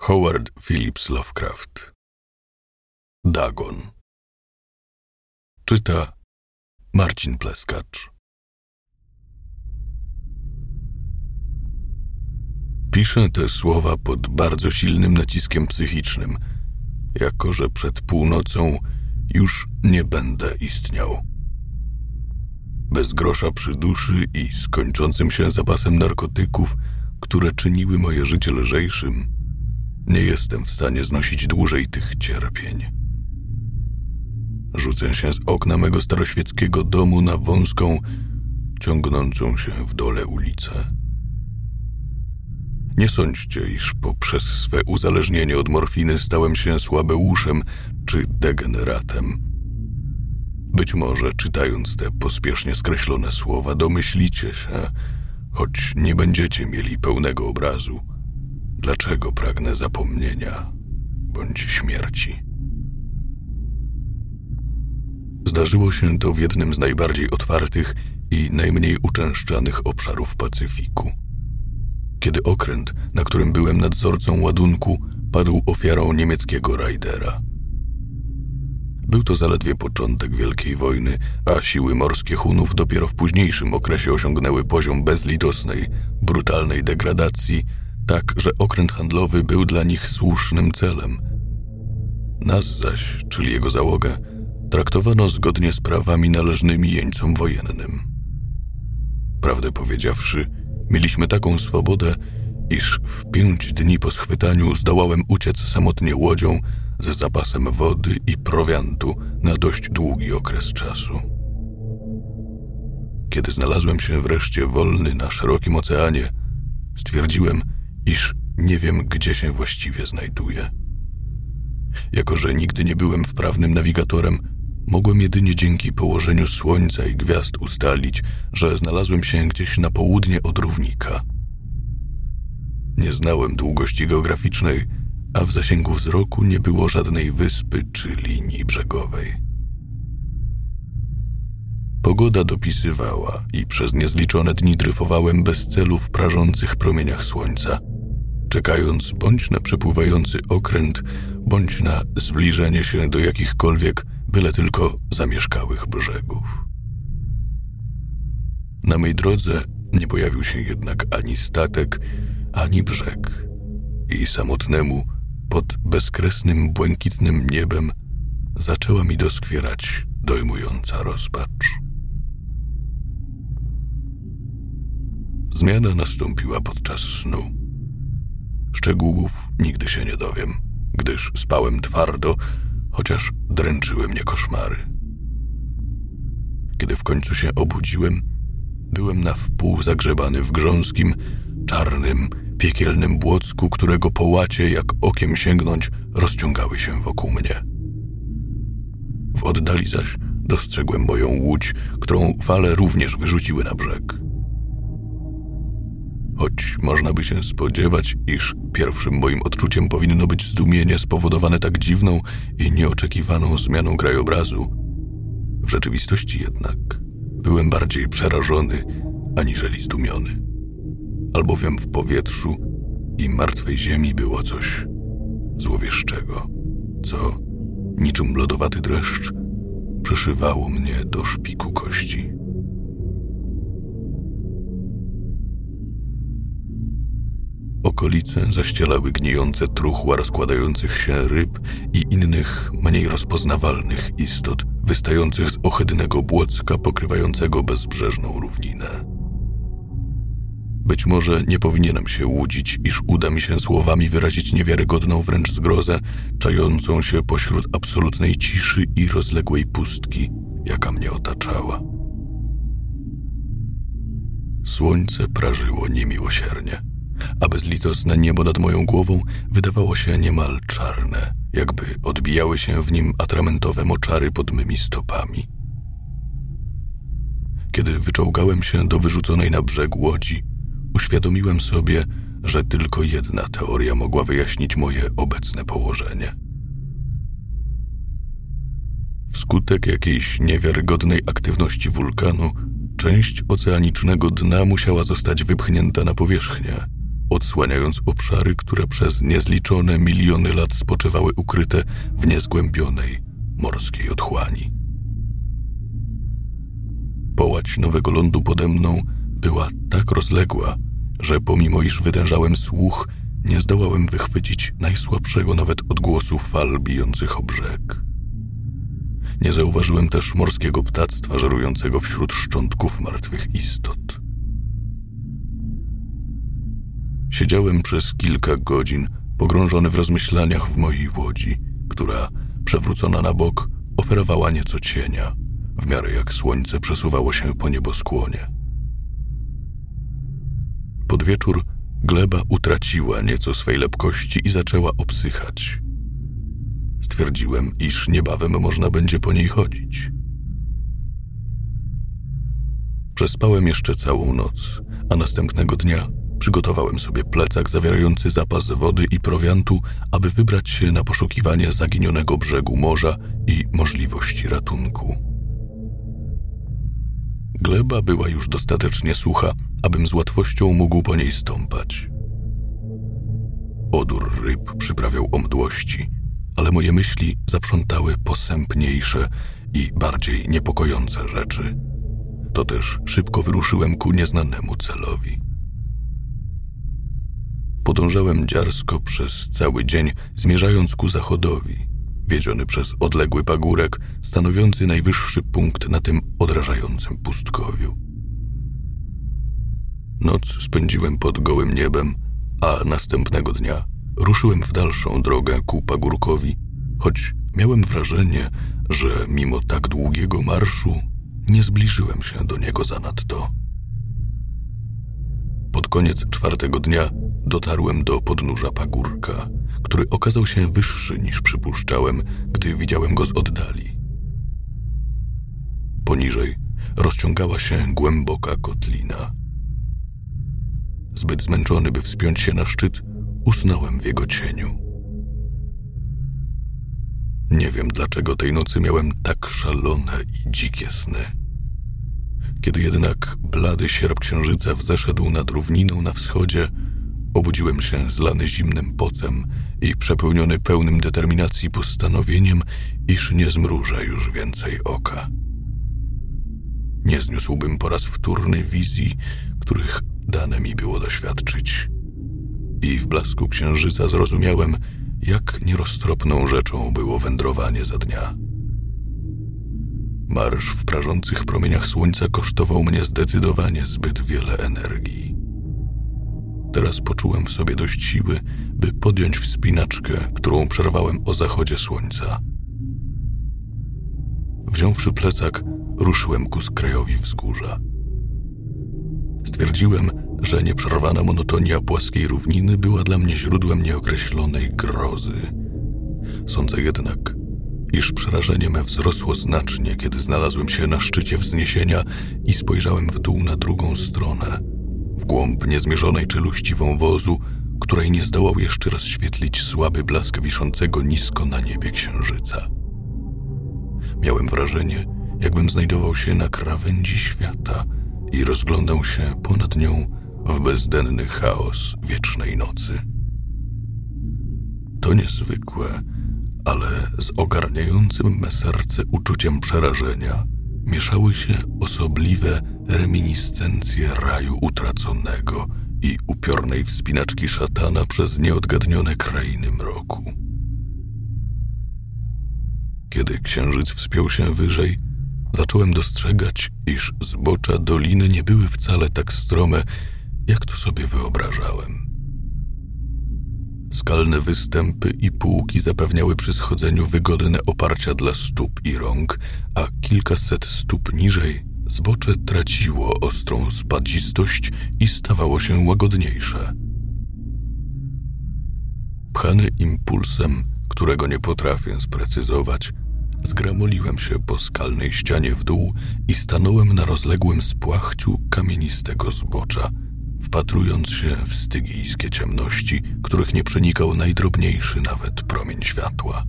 Howard Phillips Lovecraft. Dagon. Czyta Marcin Pleskacz. Piszę te słowa pod bardzo silnym naciskiem psychicznym, jako że przed północą już nie będę istniał. Bez grosza przy duszy i skończącym się zapasem narkotyków, które czyniły moje życie lżejszym, nie jestem w stanie znosić dłużej tych cierpień. Rzucę się z okna mego staroświeckiego domu na wąską, ciągnącą się w dole ulicę. Nie sądźcie, iż poprzez swe uzależnienie od morfiny stałem się słabeuszem czy degeneratem. Być może, czytając te pospiesznie skreślone słowa, domyślicie się, choć nie będziecie mieli pełnego obrazu, dlaczego pragnę zapomnienia bądź śmierci. Zdarzyło się to w jednym z najbardziej otwartych i najmniej uczęszczanych obszarów Pacyfiku. Kiedy okręt, na którym byłem nadzorcą ładunku, padł ofiarą niemieckiego rajdera. Był to zaledwie początek Wielkiej Wojny, a siły morskie Hunów dopiero w późniejszym okresie osiągnęły poziom bezlitosnej, brutalnej degradacji, tak że okręt handlowy był dla nich słusznym celem. Nas zaś, czyli jego załogę, traktowano zgodnie z prawami należnymi jeńcom wojennym. Prawdę powiedziawszy, mieliśmy taką swobodę, iż w pięć dni po schwytaniu zdołałem uciec samotnie łodzią z zapasem wody i prowiantu na dość długi okres czasu. Kiedy znalazłem się wreszcie wolny na szerokim oceanie, stwierdziłem, iż nie wiem, gdzie się właściwie znajduję. Jako, że nigdy nie byłem wprawnym nawigatorem, mogłem jedynie dzięki położeniu słońca i gwiazd ustalić, że znalazłem się gdzieś na południe od równika. Nie znałem długości geograficznej, a w zasięgu wzroku nie było żadnej wyspy czy linii brzegowej. Pogoda dopisywała i przez niezliczone dni dryfowałem bez celu w prażących promieniach słońca, czekając bądź na przepływający okręt, bądź na zbliżenie się do jakichkolwiek, byle tylko zamieszkałych brzegów. Na mej drodze nie pojawił się jednak ani statek, ani brzeg i samotnemu, pod bezkresnym, błękitnym niebem zaczęła mi doskwierać dojmująca rozpacz. Zmiana nastąpiła podczas snu. Szczegółów nigdy się nie dowiem, gdyż spałem twardo, chociaż dręczyły mnie koszmary. Kiedy w końcu się obudziłem, byłem na wpół zagrzebany w grząskim, czarnym, piekielnym błocku, którego połacie, jak okiem sięgnąć, rozciągały się wokół mnie. W oddali zaś dostrzegłem moją łódź, którą fale również wyrzuciły na brzeg. Choć można by się spodziewać, iż pierwszym moim odczuciem powinno być zdumienie spowodowane tak dziwną i nieoczekiwaną zmianą krajobrazu, w rzeczywistości jednak byłem bardziej przerażony aniżeli zdumiony albowiem w powietrzu i martwej ziemi było coś złowieszczego, co niczym lodowaty dreszcz przeszywało mnie do szpiku kości. Okolice zaścielały gnijące truchła rozkładających się ryb i innych, mniej rozpoznawalnych istot, wystających z ohydnego błocka pokrywającego bezbrzeżną równinę. Być może nie powinienem się łudzić, iż uda mi się słowami wyrazić niewiarygodną wręcz zgrozę, czającą się pośród absolutnej ciszy i rozległej pustki, jaka mnie otaczała. Słońce prażyło niemiłosiernie, a bezlitosne niebo nad moją głową wydawało się niemal czarne, jakby odbijały się w nim atramentowe moczary pod mymi stopami. Kiedy wyczołgałem się do wyrzuconej na brzeg łodzi, uświadomiłem sobie, że tylko jedna teoria mogła wyjaśnić moje obecne położenie. Wskutek jakiejś niewiarygodnej aktywności wulkanu, część oceanicznego dna musiała zostać wypchnięta na powierzchnię, odsłaniając obszary, które przez niezliczone miliony lat spoczywały ukryte w niezgłębionej morskiej otchłani. Połać nowego lądu pode mną była tak rozległa, że pomimo iż wytężałem słuch, nie zdołałem wychwycić najsłabszego nawet odgłosu fal bijących o brzeg. Nie zauważyłem też morskiego ptactwa żerującego wśród szczątków martwych istot. Siedziałem przez kilka godzin pogrążony w rozmyślaniach w mojej łodzi, która, przewrócona na bok, oferowała nieco cienia, w miarę jak słońce przesuwało się po nieboskłonie. Pod wieczór gleba utraciła nieco swej lepkości i zaczęła obsychać. Stwierdziłem, iż niebawem można będzie po niej chodzić. Przespałem jeszcze całą noc, a następnego dnia przygotowałem sobie plecak zawierający zapas wody i prowiantu, aby wybrać się na poszukiwanie zaginionego brzegu morza i możliwości ratunku. Gleba była już dostatecznie sucha, abym z łatwością mógł po niej stąpać. Odór ryb przyprawiał o mdłości, ale moje myśli zaprzątały posępniejsze i bardziej niepokojące rzeczy. To też szybko wyruszyłem ku nieznanemu celowi. Podążałem dziarsko przez cały dzień, zmierzając ku zachodowi, wiedziony przez odległy pagórek, stanowiący najwyższy punkt na tym odrażającym pustkowiu. Noc spędziłem pod gołym niebem, a następnego dnia ruszyłem w dalszą drogę ku pagórkowi, choć miałem wrażenie, że mimo tak długiego marszu nie zbliżyłem się do niego zanadto. Pod koniec czwartego dnia dotarłem do podnóża pagórka, który okazał się wyższy niż przypuszczałem, gdy widziałem go z oddali. Poniżej rozciągała się głęboka kotlina. Zbyt zmęczony, by wspiąć się na szczyt, usnąłem w jego cieniu. Nie wiem, dlaczego tej nocy miałem tak szalone i dzikie sny. Kiedy jednak blady sierp księżyca wzeszedł nad równiną na wschodzie, obudziłem się zlany zimnym potem i przepełniony pełnym determinacji postanowieniem, iż nie zmrużę już więcej oka. Nie zniósłbym po raz wtórny wizji, których dane mi było doświadczyć. I w blasku księżyca zrozumiałem, jak nieroztropną rzeczą było wędrowanie za dnia. Marsz w prażących promieniach słońca kosztował mnie zdecydowanie zbyt wiele energii. Teraz poczułem w sobie dość siły, by podjąć wspinaczkę, którą przerwałem o zachodzie słońca. Wziąwszy plecak, ruszyłem ku skrajowi wzgórza. Stwierdziłem, że nieprzerwana monotonia płaskiej równiny była dla mnie źródłem nieokreślonej grozy. Sądzę jednak, iż przerażenie me wzrosło znacznie, kiedy znalazłem się na szczycie wzniesienia i spojrzałem w dół na drugą stronę, w głąb niezmierzonej czeluści wąwozu, której nie zdołał jeszcze rozświetlić słaby blask wiszącego nisko na niebie księżyca. Miałem wrażenie, jakbym znajdował się na krawędzi świata i rozglądał się ponad nią w bezdenny chaos wiecznej nocy. To niezwykłe, ale z ogarniającym me serce uczuciem przerażenia mieszały się osobliwe reminiscencje raju utraconego i upiornej wspinaczki szatana przez nieodgadnione krainy mroku. Kiedy księżyc wspiął się wyżej, zacząłem dostrzegać, iż zbocza doliny nie były wcale tak strome, jak to sobie wyobrażałem. Skalne występy i półki zapewniały przy schodzeniu wygodne oparcia dla stóp i rąk, a kilkaset stóp niżej zbocze traciło ostrą spadzistość i stawało się łagodniejsze. Pchany impulsem, którego nie potrafię sprecyzować, zgramoliłem się po skalnej ścianie w dół i stanąłem na rozległym spłachciu kamienistego zbocza – wpatrując się w stygijskie ciemności, których nie przenikał najdrobniejszy nawet promień światła.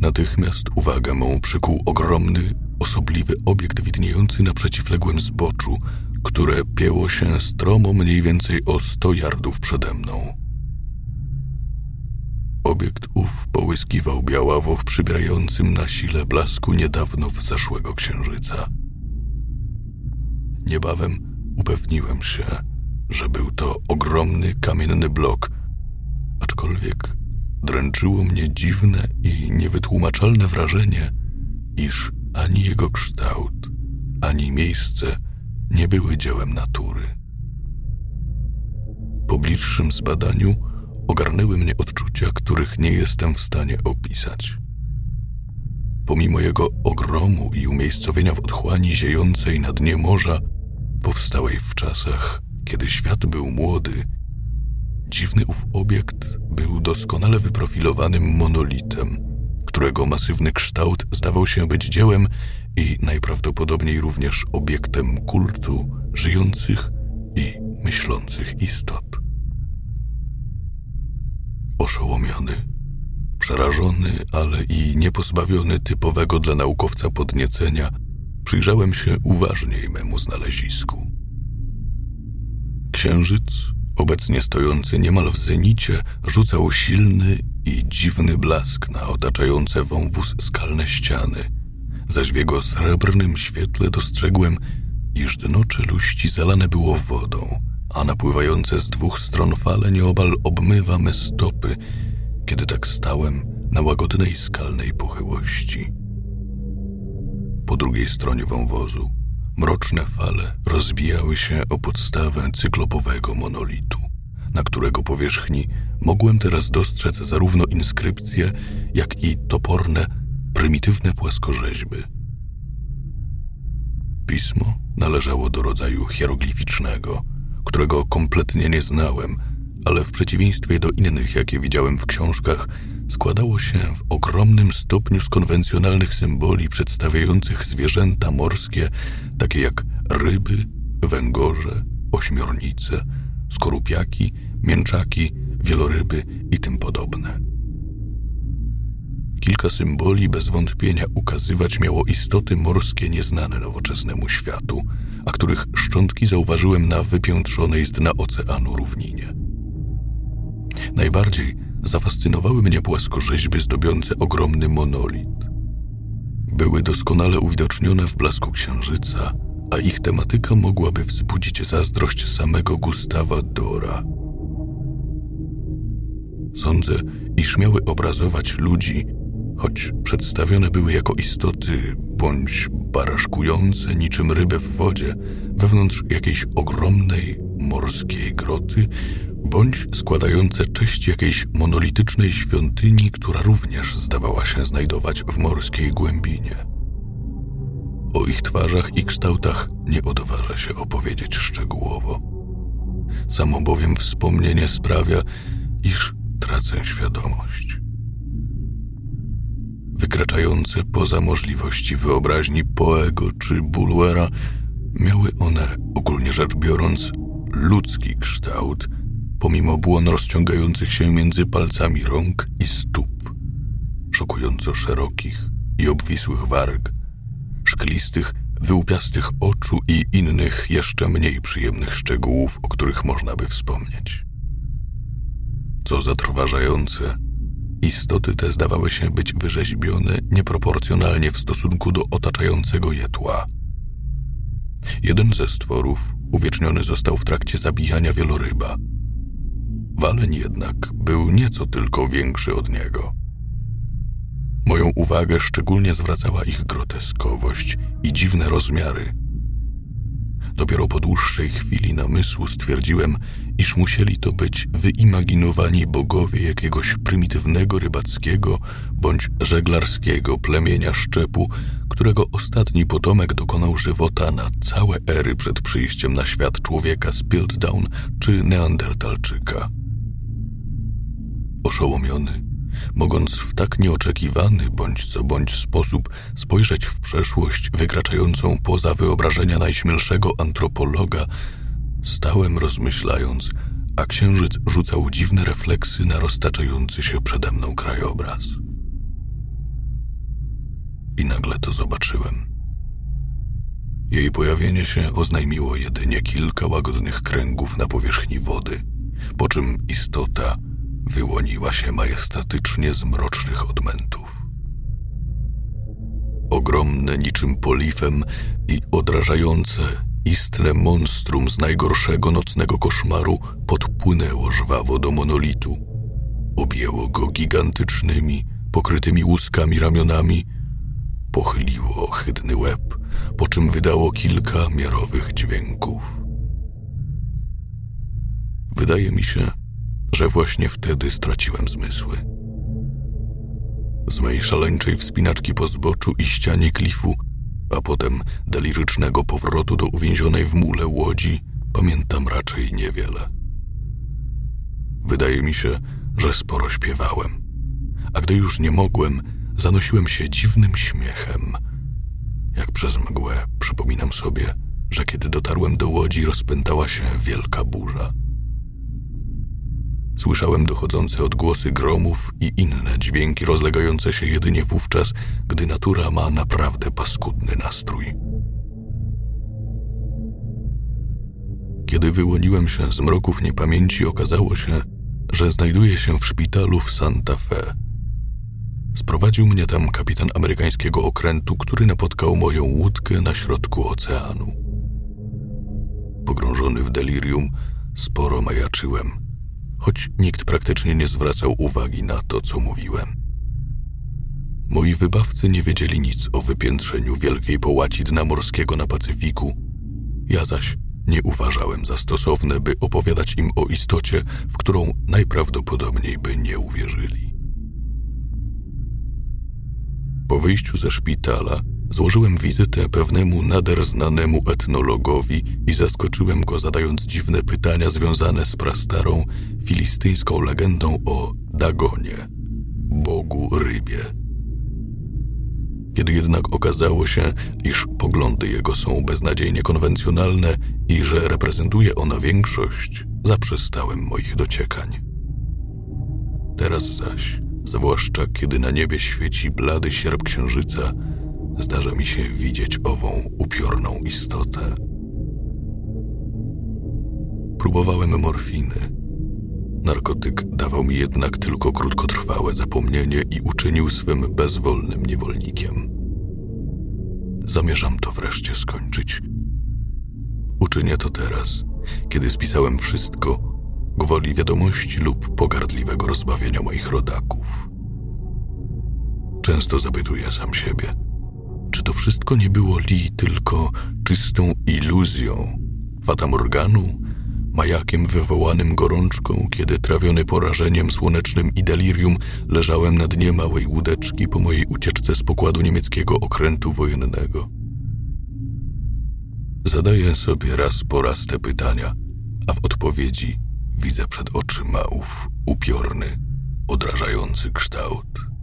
Natychmiast uwagę mą przykuł ogromny, osobliwy obiekt widniejący na przeciwległym zboczu, które pieło się stromo mniej więcej o 100 yardów przede mną. Obiekt ów połyskiwał białawo w przybierającym na sile blasku niedawno zeszłego księżyca. Niebawem upewniłem się, że był to ogromny kamienny blok, aczkolwiek dręczyło mnie dziwne i niewytłumaczalne wrażenie, iż ani jego kształt, ani miejsce nie były dziełem natury. Po bliższym zbadaniu ogarnęły mnie odczucia, których nie jestem w stanie opisać. Pomimo jego ogromu i umiejscowienia w otchłani ziejącej na dnie morza, powstałej w czasach, kiedy świat był młody, dziwny ów obiekt był doskonale wyprofilowanym monolitem, którego masywny kształt zdawał się być dziełem i najprawdopodobniej również obiektem kultu żyjących i myślących istot. Oszołomiony, przerażony, ale i niepozbawiony typowego dla naukowca podniecenia, przyjrzałem się uważniej memu znalezisku. Księżyc, obecnie stojący niemal w zenicie, rzucał silny i dziwny blask na otaczające wąwóz skalne ściany, zaś w jego srebrnym świetle dostrzegłem, iż dno czeluści zalane było wodą, a napływające z dwóch stron fale nieobal obmywa me stopy, kiedy tak stałem na łagodnej skalnej pochyłości. Po drugiej stronie wąwozu mroczne fale rozbijały się o podstawę cyklopowego monolitu, na którego powierzchni mogłem teraz dostrzec zarówno inskrypcje, jak i toporne, prymitywne płaskorzeźby. Pismo należało do rodzaju hieroglificznego, którego kompletnie nie znałem, ale w przeciwieństwie do innych, jakie widziałem w książkach, składało się w ogromnym stopniu z konwencjonalnych symboli przedstawiających zwierzęta morskie, takie jak ryby, węgorze, ośmiornice, skorupiaki, mięczaki, wieloryby i tym podobne. Kilka symboli bez wątpienia ukazywać miało istoty morskie nieznane nowoczesnemu światu, a których szczątki zauważyłem na wypiętrzonej z dna oceanu równinie. Najbardziej zafascynowały mnie płaskorzeźby zdobiące ogromny monolit. Były doskonale uwidocznione w blasku księżyca, a ich tematyka mogłaby wzbudzić zazdrość samego Gustawa Dora. Sądzę, iż miały obrazować ludzi, choć przedstawione były jako istoty bądź baraszkujące niczym ryby w wodzie wewnątrz jakiejś ogromnej morskiej groty, bądź składające cześć jakiejś monolitycznej świątyni, która również zdawała się znajdować w morskiej głębinie. O ich twarzach i kształtach nie odważa się opowiedzieć szczegółowo. Samo bowiem wspomnienie sprawia, iż tracę świadomość. Wykraczające poza możliwości wyobraźni Poego czy Bulwera, miały one, ogólnie rzecz biorąc, ludzki kształt, pomimo błon rozciągających się między palcami rąk i stóp, szokująco szerokich i obwisłych warg, szklistych, wyłupiastych oczu i innych jeszcze mniej przyjemnych szczegółów, o których można by wspomnieć. Co zatrważające, istoty te zdawały się być wyrzeźbione nieproporcjonalnie w stosunku do otaczającego je tła. Jeden ze stworów uwieczniony został w trakcie zabijania wieloryba. Waleń jednak był nieco tylko większy od niego. Moją uwagę szczególnie zwracała ich groteskowość i dziwne rozmiary. Dopiero po dłuższej chwili namysłu stwierdziłem, iż musieli to być wyimaginowani bogowie jakiegoś prymitywnego rybackiego bądź żeglarskiego plemienia szczepu, którego ostatni potomek dokonał żywota na całe ery przed przyjściem na świat człowieka z Piltdown czy Neandertalczyka. Oszołomiony, mogąc w tak nieoczekiwany bądź co bądź sposób spojrzeć w przeszłość wykraczającą poza wyobrażenia najśmielszego antropologa, stałem rozmyślając, a księżyc rzucał dziwne refleksy na roztaczający się przede mną krajobraz. I nagle to zobaczyłem. Jej pojawienie się oznajmiło jedynie kilka łagodnych kręgów na powierzchni wody, po czym istota wyłoniła się majestatycznie z mrocznych odmętów. Ogromne niczym polifem i odrażające, istne monstrum z najgorszego nocnego koszmaru podpłynęło żwawo do monolitu. Objęło go gigantycznymi, pokrytymi łuskami ramionami, pochyliło ohydny łeb, po czym wydało kilka miarowych dźwięków. Wydaje mi się, że właśnie wtedy straciłem zmysły. Z mojej szaleńczej wspinaczki po zboczu i ścianie klifu, a potem delirycznego powrotu do uwięzionej w mule łodzi, pamiętam raczej niewiele. Wydaje mi się, że sporo śpiewałem, a gdy już nie mogłem, zanosiłem się dziwnym śmiechem. Jak przez mgłę przypominam sobie, że kiedy dotarłem do łodzi, rozpętała się wielka burza. Słyszałem dochodzące odgłosy gromów i inne dźwięki rozlegające się jedynie wówczas, gdy natura ma naprawdę paskudny nastrój. Kiedy wyłoniłem się z mroków niepamięci, okazało się, że znajduję się w szpitalu w Santa Fe. Sprowadził mnie tam kapitan amerykańskiego okrętu, który napotkał moją łódkę na środku oceanu. Pogrążony w delirium, sporo majaczyłem – choć nikt praktycznie nie zwracał uwagi na to, co mówiłem. Moi wybawcy nie wiedzieli nic o wypiętrzeniu wielkiej połaci dna morskiego na Pacyfiku. Ja zaś nie uważałem za stosowne, by opowiadać im o istocie, w którą najprawdopodobniej by nie uwierzyli. Po wyjściu ze szpitala Złożyłem wizytę pewnemu nader znanemu etnologowi i zaskoczyłem go zadając dziwne pytania związane z prastarą filistyńską legendą o Dagonie, bogu rybie. Kiedy jednak okazało się, iż poglądy jego są beznadziejnie konwencjonalne i że reprezentuje ona większość, zaprzestałem moich dociekań. Teraz zaś, zwłaszcza kiedy na niebie świeci blady sierp księżyca, zdarza mi się widzieć ową upiorną istotę. Próbowałem morfiny. Narkotyk dawał mi jednak tylko krótkotrwałe zapomnienie i uczynił swym bezwolnym niewolnikiem. Zamierzam to wreszcie skończyć. Uczynię to teraz, kiedy spisałem wszystko gwoli wiadomości lub pogardliwego rozbawienia moich rodaków. Często zapytuję sam siebie – to wszystko nie było Li tylko czystą iluzją, fatamorganu, majakiem wywołanym gorączką, kiedy trawiony porażeniem słonecznym i delirium leżałem na dnie małej łódeczki po mojej ucieczce z pokładu niemieckiego okrętu wojennego. Zadaję sobie raz po raz te pytania, a w odpowiedzi widzę przed oczyma ów upiorny, odrażający kształt.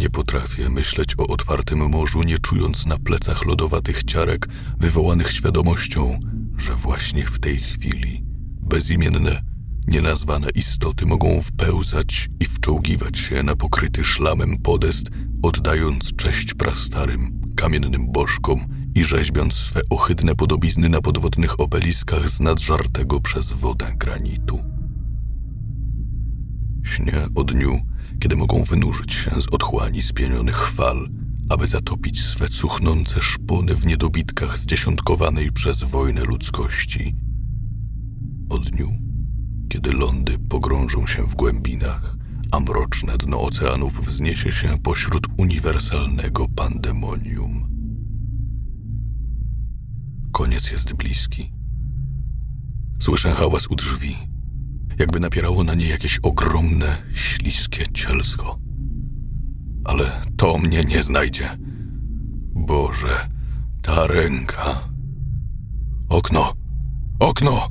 Nie potrafię myśleć o otwartym morzu, nie czując na plecach lodowatych ciarek, wywołanych świadomością, że właśnie w tej chwili bezimienne, nienazwane istoty mogą wpełzać i wczołgiwać się na pokryty szlamem podest, oddając cześć prastarym, kamiennym bożkom i rzeźbiąc swe ohydne podobizny na podwodnych obeliskach z nadżartego przez wodę granitu. Śnię o dniu, kiedy mogą wynurzyć się z otchłani spienionych fal, aby zatopić swe cuchnące szpony w niedobitkach zdziesiątkowanej przez wojnę ludzkości. O dniu, kiedy lądy pogrążą się w głębinach, a mroczne dno oceanów wzniesie się pośród uniwersalnego pandemonium. Koniec jest bliski. Słyszę hałas u drzwi jakby napierało na nie jakieś ogromne, śliskie cielsko. Ale to mnie nie znajdzie. Boże, ta ręka. Okno, okno!